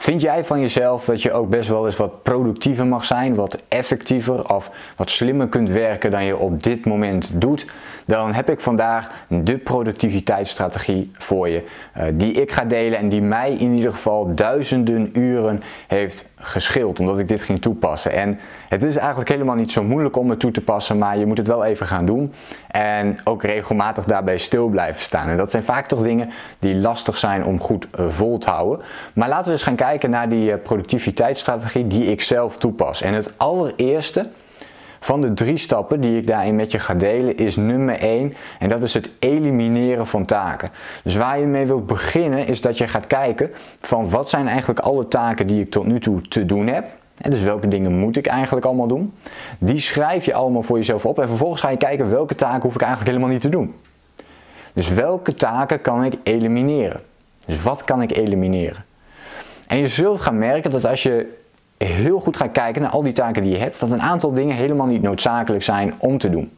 Vind jij van jezelf dat je ook best wel eens wat productiever mag zijn, wat effectiever of wat slimmer kunt werken dan je op dit moment doet? Dan heb ik vandaag de productiviteitsstrategie voor je, uh, die ik ga delen en die mij in ieder geval duizenden uren heeft geschild, omdat ik dit ging toepassen. En het is eigenlijk helemaal niet zo moeilijk om het toe te passen, maar je moet het wel even gaan doen en ook regelmatig daarbij stil blijven staan. En dat zijn vaak toch dingen die lastig zijn om goed uh, vol te houden. Maar laten we eens gaan kijken naar die uh, productiviteitsstrategie die ik zelf toepas. En het allereerste van de drie stappen die ik daarin met je ga delen is nummer 1 en dat is het elimineren van taken. Dus waar je mee wilt beginnen is dat je gaat kijken van wat zijn eigenlijk alle taken die ik tot nu toe te doen heb. En dus welke dingen moet ik eigenlijk allemaal doen? Die schrijf je allemaal voor jezelf op en vervolgens ga je kijken welke taken hoef ik eigenlijk helemaal niet te doen. Dus welke taken kan ik elimineren? Dus wat kan ik elimineren? En je zult gaan merken dat als je heel goed gaat kijken naar al die taken die je hebt, dat een aantal dingen helemaal niet noodzakelijk zijn om te doen.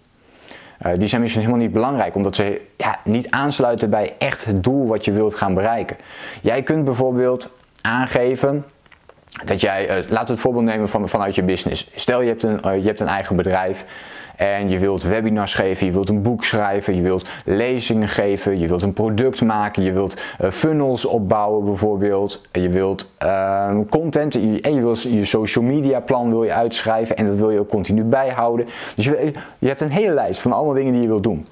Uh, die zijn misschien helemaal niet belangrijk, omdat ze ja, niet aansluiten bij echt het doel wat je wilt gaan bereiken. Jij kunt bijvoorbeeld aangeven dat jij, uh, laten we het voorbeeld nemen van, vanuit je business. Stel je hebt, een, uh, je hebt een eigen bedrijf en je wilt webinars geven, je wilt een boek schrijven, je wilt lezingen geven, je wilt een product maken, je wilt uh, funnels opbouwen bijvoorbeeld, je wilt uh, content en je wilt je social media plan wil je uitschrijven en dat wil je ook continu bijhouden. Dus je, je hebt een hele lijst van allemaal dingen die je wilt doen.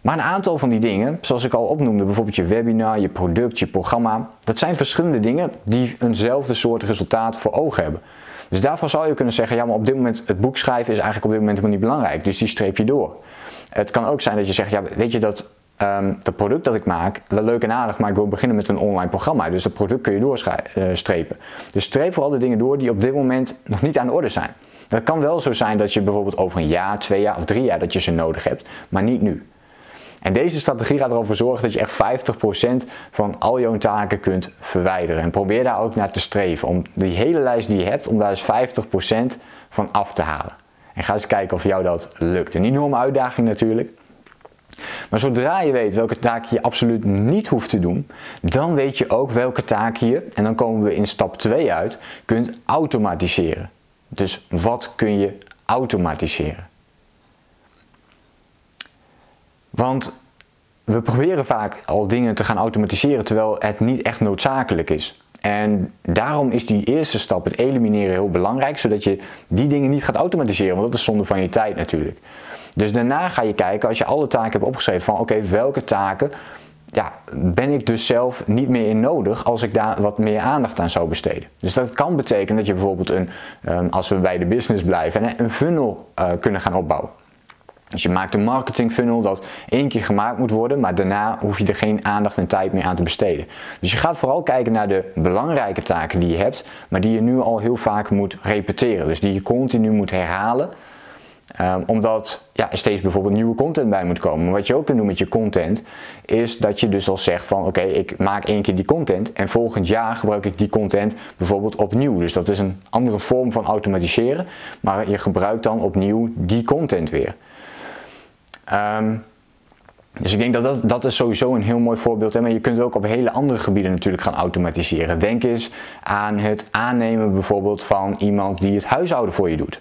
Maar een aantal van die dingen, zoals ik al opnoemde, bijvoorbeeld je webinar, je product, je programma, dat zijn verschillende dingen die eenzelfde soort resultaat voor ogen hebben. Dus daarvan zou je kunnen zeggen, ja maar op dit moment het boek schrijven is eigenlijk op dit moment helemaal niet belangrijk, dus die streep je door. Het kan ook zijn dat je zegt, ja weet je dat um, dat product dat ik maak, wel leuk en aardig, maar ik wil beginnen met een online programma. Dus dat product kun je doorstrepen. Uh, dus streep vooral de dingen door die op dit moment nog niet aan de orde zijn. Het kan wel zo zijn dat je bijvoorbeeld over een jaar, twee jaar of drie jaar dat je ze nodig hebt, maar niet nu. En deze strategie gaat ervoor zorgen dat je echt 50% van al jouw taken kunt verwijderen. En probeer daar ook naar te streven. Om die hele lijst die je hebt, om daar eens 50% van af te halen. En ga eens kijken of jou dat lukt. Een enorme uitdaging natuurlijk. Maar zodra je weet welke taken je absoluut niet hoeft te doen, dan weet je ook welke taken je, en dan komen we in stap 2 uit, kunt automatiseren. Dus wat kun je automatiseren? Want we proberen vaak al dingen te gaan automatiseren terwijl het niet echt noodzakelijk is. En daarom is die eerste stap, het elimineren, heel belangrijk, zodat je die dingen niet gaat automatiseren, want dat is zonde van je tijd natuurlijk. Dus daarna ga je kijken, als je alle taken hebt opgeschreven, van oké, welke taken ja, ben ik dus zelf niet meer in nodig als ik daar wat meer aandacht aan zou besteden. Dus dat kan betekenen dat je bijvoorbeeld een, um, als we bij de business blijven, een funnel uh, kunnen gaan opbouwen. Dus je maakt een marketing funnel dat één keer gemaakt moet worden, maar daarna hoef je er geen aandacht en tijd meer aan te besteden. Dus je gaat vooral kijken naar de belangrijke taken die je hebt, maar die je nu al heel vaak moet repeteren. Dus die je continu moet herhalen, um, omdat ja, er steeds bijvoorbeeld nieuwe content bij moet komen. Maar wat je ook kunt doen met je content, is dat je dus al zegt van oké, ik maak één keer die content en volgend jaar gebruik ik die content bijvoorbeeld opnieuw. Dus dat is een andere vorm van automatiseren, maar je gebruikt dan opnieuw die content weer. Um, dus ik denk dat, dat dat is sowieso een heel mooi voorbeeld is. Maar je kunt ook op hele andere gebieden natuurlijk gaan automatiseren. Denk eens aan het aannemen bijvoorbeeld van iemand die het huishouden voor je doet.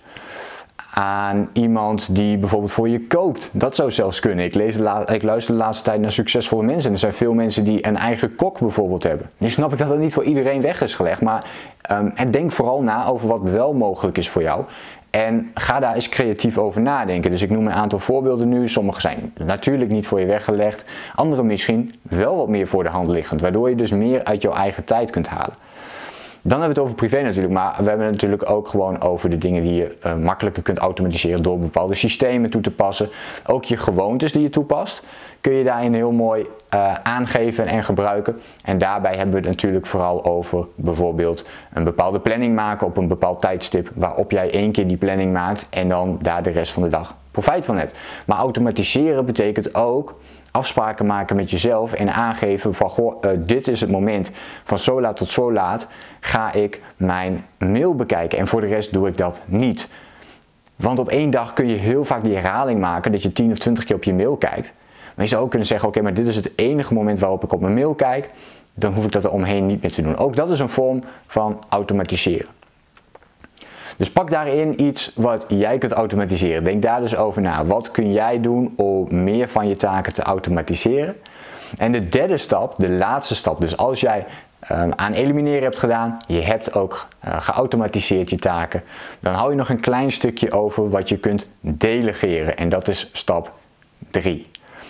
Aan iemand die bijvoorbeeld voor je kookt. Dat zou zelfs kunnen. Ik, lees ik luister de laatste tijd naar succesvolle mensen. En er zijn veel mensen die een eigen kok bijvoorbeeld hebben. Nu snap ik dat dat niet voor iedereen weg is gelegd. Maar um, denk vooral na over wat wel mogelijk is voor jou. En ga daar eens creatief over nadenken. Dus ik noem een aantal voorbeelden nu. Sommige zijn natuurlijk niet voor je weggelegd. Andere misschien wel wat meer voor de hand liggend. Waardoor je dus meer uit jouw eigen tijd kunt halen. Dan hebben we het over privé natuurlijk, maar we hebben het natuurlijk ook gewoon over de dingen die je uh, makkelijker kunt automatiseren door bepaalde systemen toe te passen. Ook je gewoontes die je toepast, kun je daarin heel mooi uh, aangeven en gebruiken. En daarbij hebben we het natuurlijk vooral over bijvoorbeeld een bepaalde planning maken op een bepaald tijdstip, waarop jij één keer die planning maakt en dan daar de rest van de dag profijt van hebt. Maar automatiseren betekent ook afspraken maken met jezelf en aangeven van goh, uh, dit is het moment van zo laat tot zo laat ga ik mijn mail bekijken en voor de rest doe ik dat niet. Want op één dag kun je heel vaak die herhaling maken dat je 10 of 20 keer op je mail kijkt. Maar je zou ook kunnen zeggen, oké, maar dit is het enige moment waarop ik op mijn mail kijk. Dan hoef ik dat er omheen niet meer te doen. Ook dat is een vorm van automatiseren. Dus pak daarin iets wat jij kunt automatiseren. Denk daar dus over na. Wat kun jij doen om meer van je taken te automatiseren? En de derde stap, de laatste stap, dus als jij um, aan elimineren hebt gedaan, je hebt ook uh, geautomatiseerd je taken, dan hou je nog een klein stukje over wat je kunt delegeren. En dat is stap 3.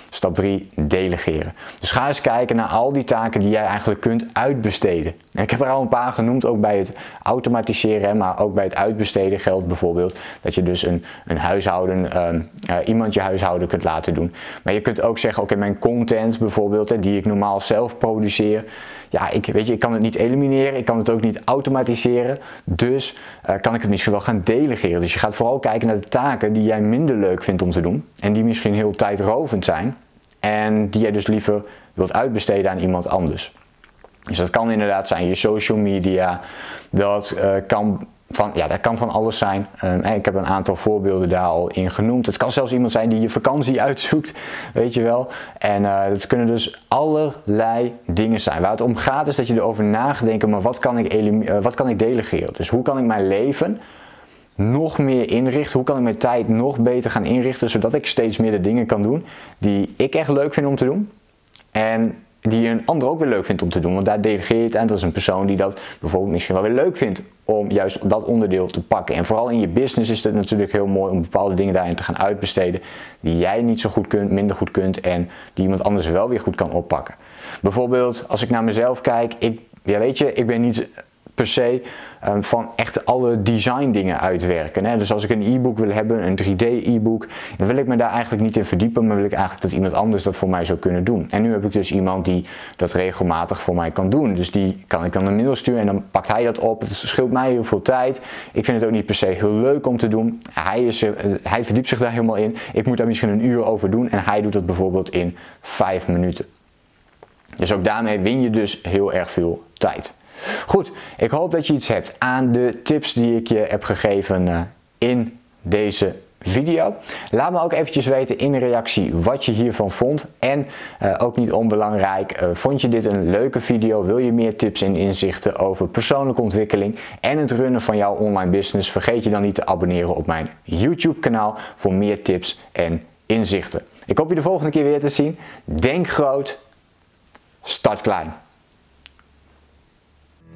Stap 3, delegeren. Dus ga eens kijken naar al die taken die jij eigenlijk kunt uitbesteden. En ik heb er al een paar genoemd, ook bij het automatiseren, maar ook bij het uitbesteden geldt bijvoorbeeld dat je dus een, een huishouden, uh, uh, iemand je huishouden kunt laten doen. Maar je kunt ook zeggen, oké, mijn content bijvoorbeeld, hè, die ik normaal zelf produceer, ja, ik, weet je, ik kan het niet elimineren, ik kan het ook niet automatiseren, dus uh, kan ik het misschien wel gaan delegeren. Dus je gaat vooral kijken naar de taken die jij minder leuk vindt om te doen en die misschien heel tijdrovend zijn en die jij dus liever wilt uitbesteden aan iemand anders. Dus dat kan inderdaad zijn je social media, dat uh, kan van, ja, dat kan van alles zijn. Um, ik heb een aantal voorbeelden daar al in genoemd. Het kan zelfs iemand zijn die je vakantie uitzoekt, weet je wel. En uh, het kunnen dus allerlei dingen zijn. Waar het om gaat is dat je erover na maar wat kan, ik uh, wat kan ik delegeren? Dus hoe kan ik mijn leven nog meer inrichten? Hoe kan ik mijn tijd nog beter gaan inrichten, zodat ik steeds meer de dingen kan doen die ik echt leuk vind om te doen? En die een ander ook weer leuk vindt om te doen. Want daar delegeer je het aan. Dat is een persoon die dat bijvoorbeeld misschien wel weer leuk vindt om juist dat onderdeel te pakken. En vooral in je business is het natuurlijk heel mooi om bepaalde dingen daarin te gaan uitbesteden. Die jij niet zo goed kunt, minder goed kunt en die iemand anders wel weer goed kan oppakken. Bijvoorbeeld als ik naar mezelf kijk. Ik, weet je, ik ben niet per se um, van echt alle design dingen uitwerken. Hè? Dus als ik een e-book wil hebben, een 3D e-book, dan wil ik me daar eigenlijk niet in verdiepen, maar wil ik eigenlijk dat iemand anders dat voor mij zou kunnen doen. En nu heb ik dus iemand die dat regelmatig voor mij kan doen. Dus die kan ik dan een mail sturen en dan pakt hij dat op. Het scheelt mij heel veel tijd. Ik vind het ook niet per se heel leuk om te doen. Hij, is, uh, hij verdiept zich daar helemaal in. Ik moet daar misschien een uur over doen en hij doet dat bijvoorbeeld in vijf minuten. Dus ook daarmee win je dus heel erg veel tijd. Goed, ik hoop dat je iets hebt aan de tips die ik je heb gegeven uh, in deze video. Laat me ook eventjes weten in een reactie wat je hiervan vond. En uh, ook niet onbelangrijk, uh, vond je dit een leuke video? Wil je meer tips en inzichten over persoonlijke ontwikkeling en het runnen van jouw online business? Vergeet je dan niet te abonneren op mijn YouTube kanaal voor meer tips en inzichten. Ik hoop je de volgende keer weer te zien. Denk groot, start klein.